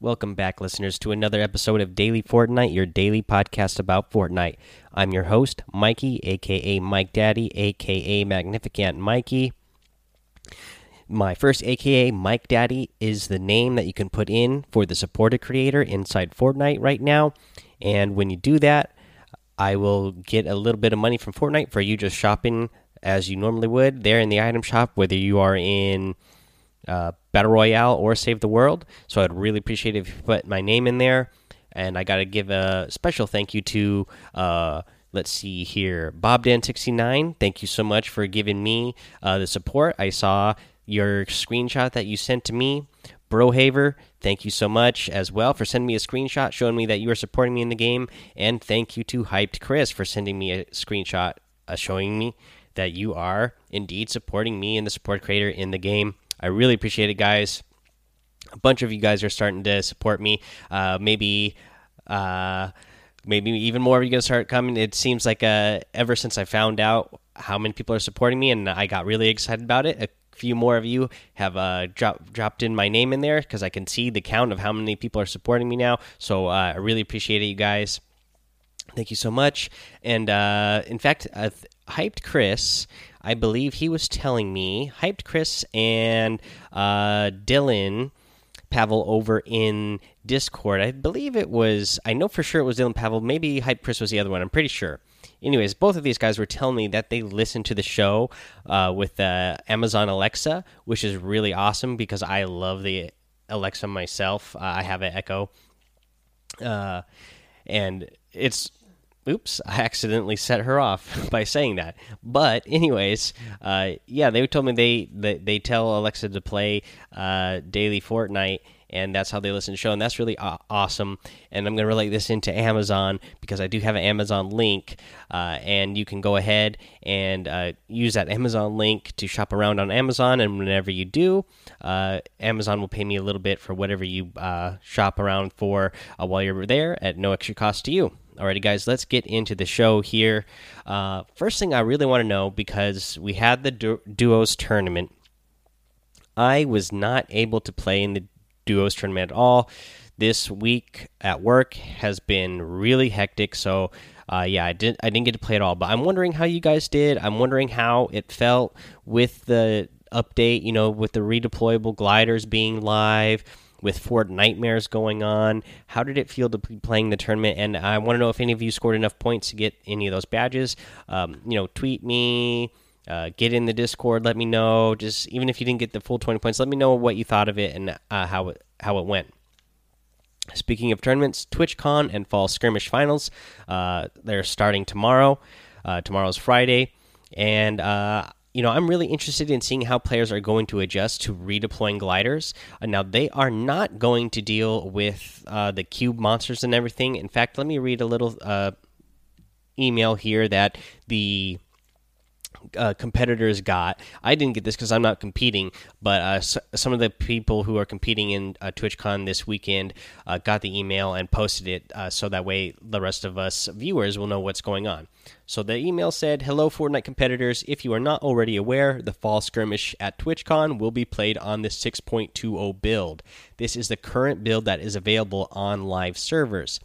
Welcome back, listeners, to another episode of Daily Fortnite, your daily podcast about Fortnite. I'm your host, Mikey, aka Mike Daddy, aka Magnificent Mikey. My first aka Mike Daddy is the name that you can put in for the supported creator inside Fortnite right now. And when you do that, I will get a little bit of money from Fortnite for you just shopping as you normally would there in the item shop, whether you are in uh, Battle Royale or Save the World. So I'd really appreciate if you put my name in there. And I got to give a special thank you to, uh, let's see here, Bob Dan69. Thank you so much for giving me uh, the support. I saw your screenshot that you sent to me. Brohaver, thank you so much as well for sending me a screenshot showing me that you are supporting me in the game. And thank you to Hyped Chris for sending me a screenshot uh, showing me that you are indeed supporting me and the support creator in the game. I really appreciate it, guys. A bunch of you guys are starting to support me. Uh, maybe, uh, maybe even more of you gonna start coming. It seems like uh, ever since I found out how many people are supporting me, and I got really excited about it. A few more of you have uh, dropped dropped in my name in there because I can see the count of how many people are supporting me now. So uh, I really appreciate it, you guys. Thank you so much. And uh, in fact, hyped Chris I believe he was telling me, hyped Chris and uh, Dylan Pavel over in Discord. I believe it was, I know for sure it was Dylan Pavel. Maybe hyped Chris was the other one. I'm pretty sure. Anyways, both of these guys were telling me that they listened to the show uh, with uh, Amazon Alexa, which is really awesome because I love the Alexa myself. Uh, I have an Echo. Uh, and it's oops i accidentally set her off by saying that. But anyways uh, yeah they told me they, they they tell alexa to play uh, daily fortnite and that's how they listen to the show and that's really awesome. And i'm going to relate this into amazon because i do have an amazon link uh, and you can go ahead and uh, use that amazon link to shop around on amazon and whenever you do uh, amazon will pay me a little bit for whatever you uh, shop around for while you're there at no extra cost to you Alrighty, guys, let's get into the show here. Uh, first thing I really want to know because we had the du duos tournament. I was not able to play in the duos tournament at all. This week at work has been really hectic, so uh, yeah, I didn't I didn't get to play at all. But I'm wondering how you guys did. I'm wondering how it felt with the update. You know, with the redeployable gliders being live with Fortnitemares going on. How did it feel to be playing the tournament? And I want to know if any of you scored enough points to get any of those badges. Um, you know, tweet me. Uh, get in the Discord. Let me know. Just even if you didn't get the full twenty points, let me know what you thought of it and uh, how it how it went. Speaking of tournaments, TwitchCon and Fall Skirmish Finals, uh, they're starting tomorrow. Uh, tomorrow's Friday, and uh, you know, I'm really interested in seeing how players are going to adjust to redeploying gliders. Uh, now, they are not going to deal with uh, the cube monsters and everything. In fact, let me read a little uh, email here that the uh, competitors got. I didn't get this because I'm not competing, but uh, some of the people who are competing in uh, TwitchCon this weekend uh, got the email and posted it uh, so that way the rest of us viewers will know what's going on. So the email said, Hello, Fortnite competitors. If you are not already aware, the fall skirmish at TwitchCon will be played on the 6.20 build. This is the current build that is available on live servers.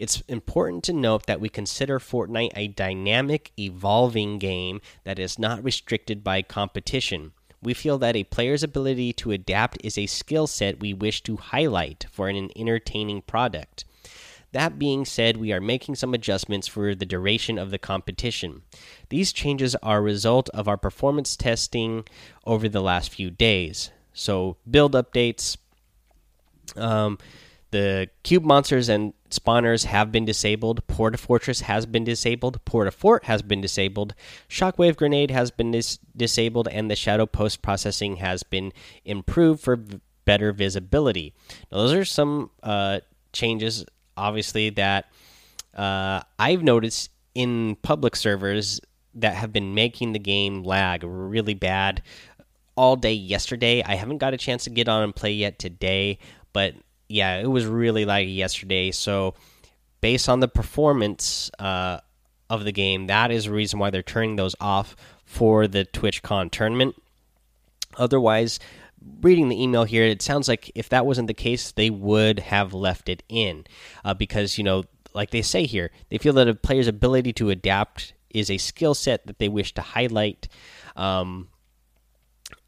It's important to note that we consider Fortnite a dynamic, evolving game that is not restricted by competition. We feel that a player's ability to adapt is a skill set we wish to highlight for an entertaining product. That being said, we are making some adjustments for the duration of the competition. These changes are a result of our performance testing over the last few days. So, build updates. Um, the cube monsters and spawners have been disabled. Port-a-Fortress has been disabled. Port-a-Fort has been disabled. Shockwave Grenade has been dis disabled, and the Shadow Post processing has been improved for better visibility. Now, those are some uh, changes, obviously, that uh, I've noticed in public servers that have been making the game lag really bad all day yesterday. I haven't got a chance to get on and play yet today, but yeah, it was really laggy yesterday. So, based on the performance uh, of the game, that is the reason why they're turning those off for the TwitchCon tournament. Otherwise, reading the email here, it sounds like if that wasn't the case, they would have left it in uh, because you know, like they say here, they feel that a player's ability to adapt is a skill set that they wish to highlight. Um,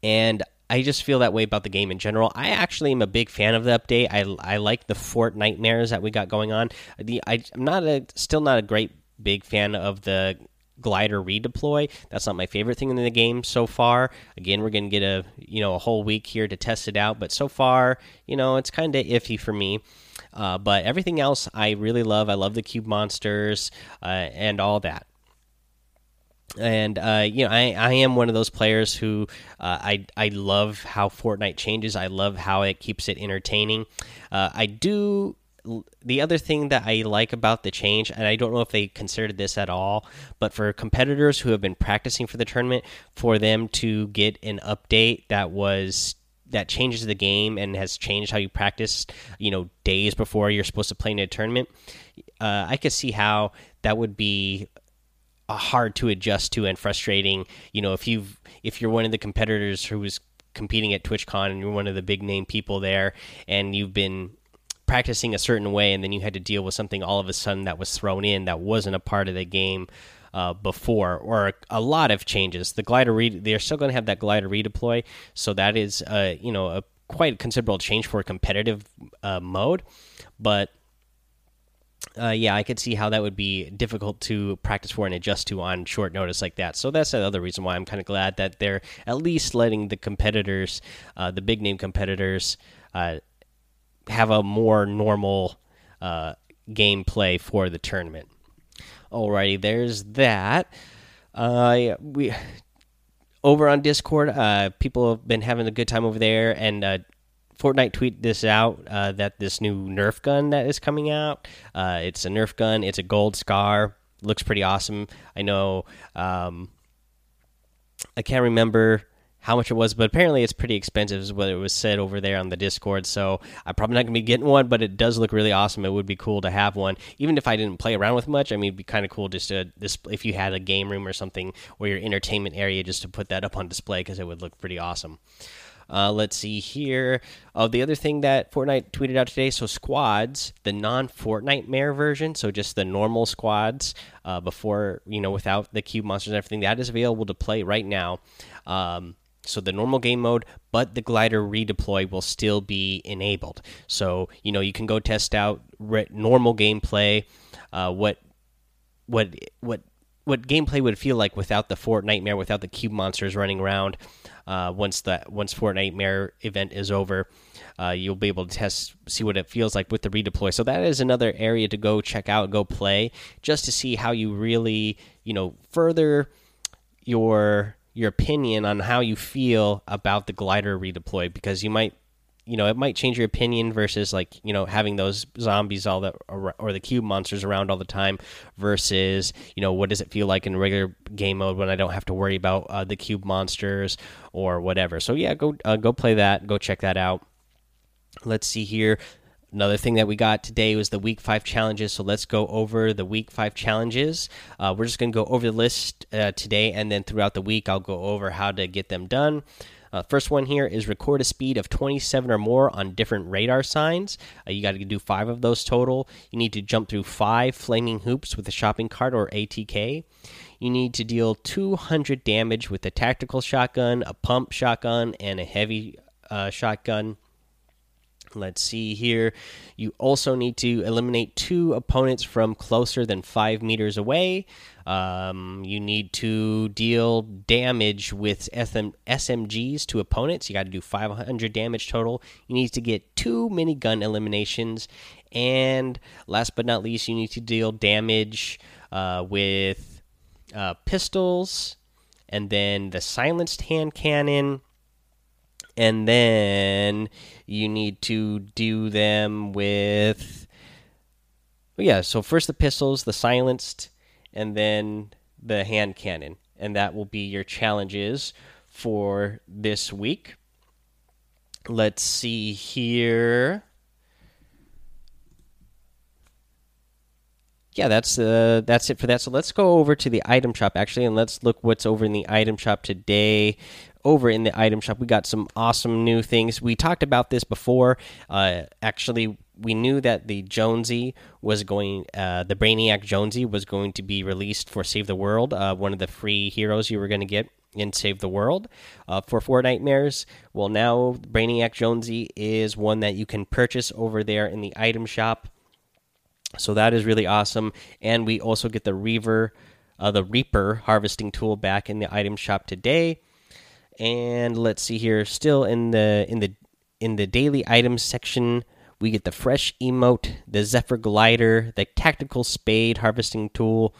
and I just feel that way about the game in general. I actually am a big fan of the update. I, I like the Fortnitemares that we got going on. The I, I'm not a still not a great big fan of the glider redeploy. That's not my favorite thing in the game so far. Again, we're going to get a you know a whole week here to test it out, but so far, you know, it's kind of iffy for me. Uh, but everything else, I really love. I love the cube monsters uh, and all that and uh, you know I, I am one of those players who uh, I I love how Fortnite changes. I love how it keeps it entertaining. Uh, I do. The other thing that I like about the change, and I don't know if they considered this at all, but for competitors who have been practicing for the tournament, for them to get an update that was that changes the game and has changed how you practice, you know, days before you're supposed to play in a tournament, uh, I could see how that would be hard to adjust to and frustrating. You know, if you've if you're one of the competitors who was competing at TwitchCon and you're one of the big name people there, and you've been practicing a certain way, and then you had to deal with something all of a sudden that was thrown in that wasn't a part of the game. Uh, before, or a, a, lot of changes. The glider read they're still going to have that glider redeploy, so that is uh, you know a quite considerable change for a competitive uh, mode. But uh, yeah, I could see how that would be difficult to practice for and adjust to on short notice like that. So that's another reason why I'm kind of glad that they're at least letting the competitors, uh, the big name competitors, uh, have a more normal uh, gameplay for the tournament. Alrighty, there's that. Uh, we over on Discord, uh, people have been having a good time over there, and Fortnite tweet this out uh, that this new Nerf gun that is coming out. Uh, it's a Nerf gun. It's a gold scar. Looks pretty awesome. I know. Um, I can't remember how much it was, but apparently it's pretty expensive, is what it was said over there on the Discord. So I'm probably not gonna be getting one, but it does look really awesome. It would be cool to have one, even if I didn't play around with much. I mean, it'd be kind of cool just to if you had a game room or something or your entertainment area, just to put that up on display because it would look pretty awesome. Uh, let's see here. Oh, the other thing that Fortnite tweeted out today so squads, the non Fortnitemares version, so just the normal squads uh, before, you know, without the cube monsters and everything, that is available to play right now. Um, so the normal game mode, but the glider redeploy will still be enabled. So you know you can go test out normal gameplay, uh, what what what what gameplay would feel like without the Fortnitemare, without the cube monsters running around uh, once that once Fortnitemare event is over. Uh, you'll be able to test, see what it feels like with the redeploy. So that is another area to go check out, go play, just to see how you really, you know, further your your opinion on how you feel about the glider redeploy because you might you know it might change your opinion versus like you know having those zombies all that or the cube monsters around all the time versus you know what does it feel like in regular game mode when I don't have to worry about uh, the cube monsters or whatever. So yeah, go uh, go play that, go check that out. Let's see here. Another thing that we got today was the week five challenges. So let's go over the week five challenges. Uh, we're just going to go over the list uh, today, and then throughout the week, I'll go over how to get them done. Uh, first one here is record a speed of 27 or more on different radar signs. Uh, you got to do five of those total. You need to jump through five flaming hoops with a shopping cart or ATK. You need to deal 200 damage with a tactical shotgun, a pump shotgun, and a heavy uh, shotgun. Let's see here. You also need to eliminate two opponents from closer than five meters away. Um, you need to deal damage with SM SMGs to opponents. You got to do 500 damage total. You need to get two minigun eliminations. And last but not least, you need to deal damage uh, with uh, pistols and then the silenced hand cannon and then you need to do them with yeah so first the pistols the silenced and then the hand cannon. And that will be your challenges for this week. Let's see here yeah, that's uh, that's it for that. So let's go over to the item shop actually, and let's look what's over in the item shop today. Over in the item shop, we got some awesome new things. We talked about this before. Uh, actually, we knew that the Jonesy was going, uh, the Brainiac Jonesy was going to be released for Save the World, uh, one of the free heroes you were going to get in Save the World uh, Fortnitemares. Well, now Brainiac Jonesy is one that you can purchase over there in the item shop. So that is really awesome. And we also get the Reaver, uh, the Reaper harvesting tool back in the item shop today. And let's see here, still in the in the in the daily items section, we get the fresh emote, the Zephyr glider, the tactical spade harvesting tool,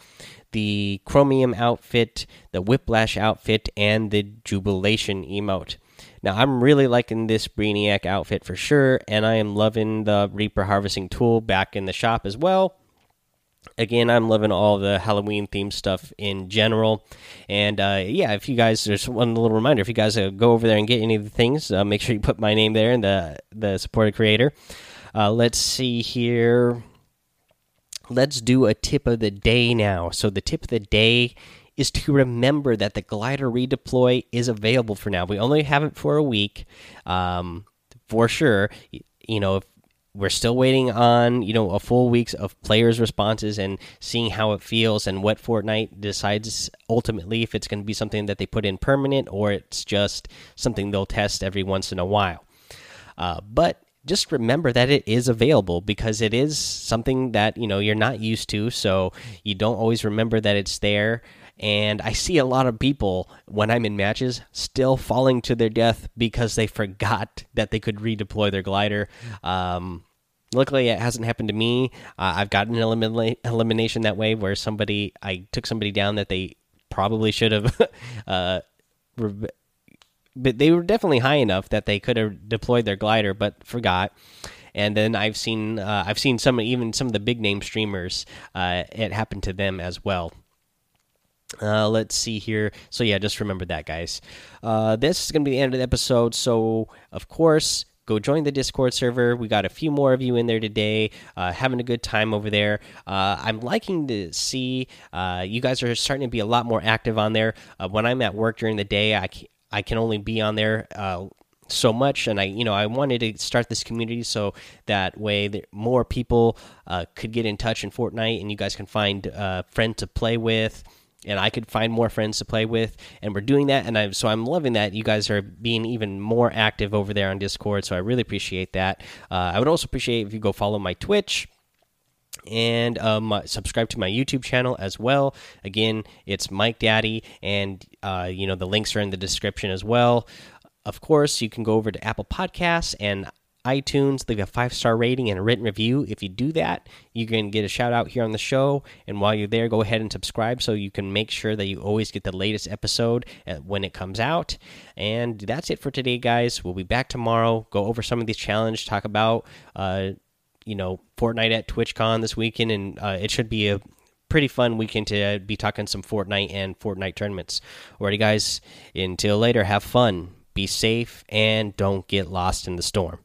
the chromium outfit, the whiplash outfit, and the jubilation emote. Now, I'm really liking this Brainiac outfit for sure, and I am loving the Reaper harvesting tool back in the shop as well. Again, I'm loving all the Halloween themed stuff in general. And uh, yeah, if you guys, there's one little reminder if you guys uh, go over there and get any of the things, uh, make sure you put my name there and the, the supported creator. Uh, let's see here. Let's do a tip of the day now. So, the tip of the day is to remember that the glider redeploy is available for now. We only have it for a week, um, for sure. You know, if we're still waiting on you know a full weeks of players' responses and seeing how it feels and what Fortnite decides ultimately if it's going to be something that they put in permanent or it's just something they'll test every once in a while. Uh, but just remember that it is available because it is something that you know you're not used to, so you don't always remember that it's there and I see a lot of people when I'm in matches still falling to their death because they forgot that they could redeploy their glider. Um, luckily, it hasn't happened to me. Uh, I've gotten an elimina elimination that way where somebody I took somebody down that they probably should have. uh, but they were definitely high enough that they could have deployed their glider, but forgot and then I've seen uh, I've seen some even some of the big name streamers uh, it happened to them as well. Uh, let's see here. So yeah, just remember that, guys. Uh, this is gonna be the end of the episode. So of course, go join the Discord server. We got a few more of you in there today, uh, having a good time over there. Uh, I'm liking to see uh, you guys are starting to be a lot more active on there. Uh, when I'm at work during the day, I can, I can only be on there. So much and i you know i wanted to start this community so that way that more people uh, could get in touch in fortnite and you guys can find a friend to play with and I could find more friends to play with, and we're doing that. And I so I'm loving that you guys are being even more active over there on Discord. So I really appreciate that. Uh, I would also appreciate if you go follow my Twitch and um, subscribe to my YouTube channel as well. Again, it's Mike Daddy, and uh, you know the links are in the description as well. Of course, you can go over to Apple Podcasts and iTunes, leave a five star rating and a written review. If you do that, you can get a shout out here on the show. And while you're there, go ahead and subscribe so you can make sure that you always get the latest episode uh, when it comes out. And that's it for today, guys. We'll be back tomorrow. Go over some of these challenges, talk about, uh, you know, Fortnite at TwitchCon this weekend, and uh, it should be a pretty fun weekend to be talking some Fortnite and Fortnite tournaments. Alrighty, guys. Until later, have fun, be safe, and don't get lost in the storm.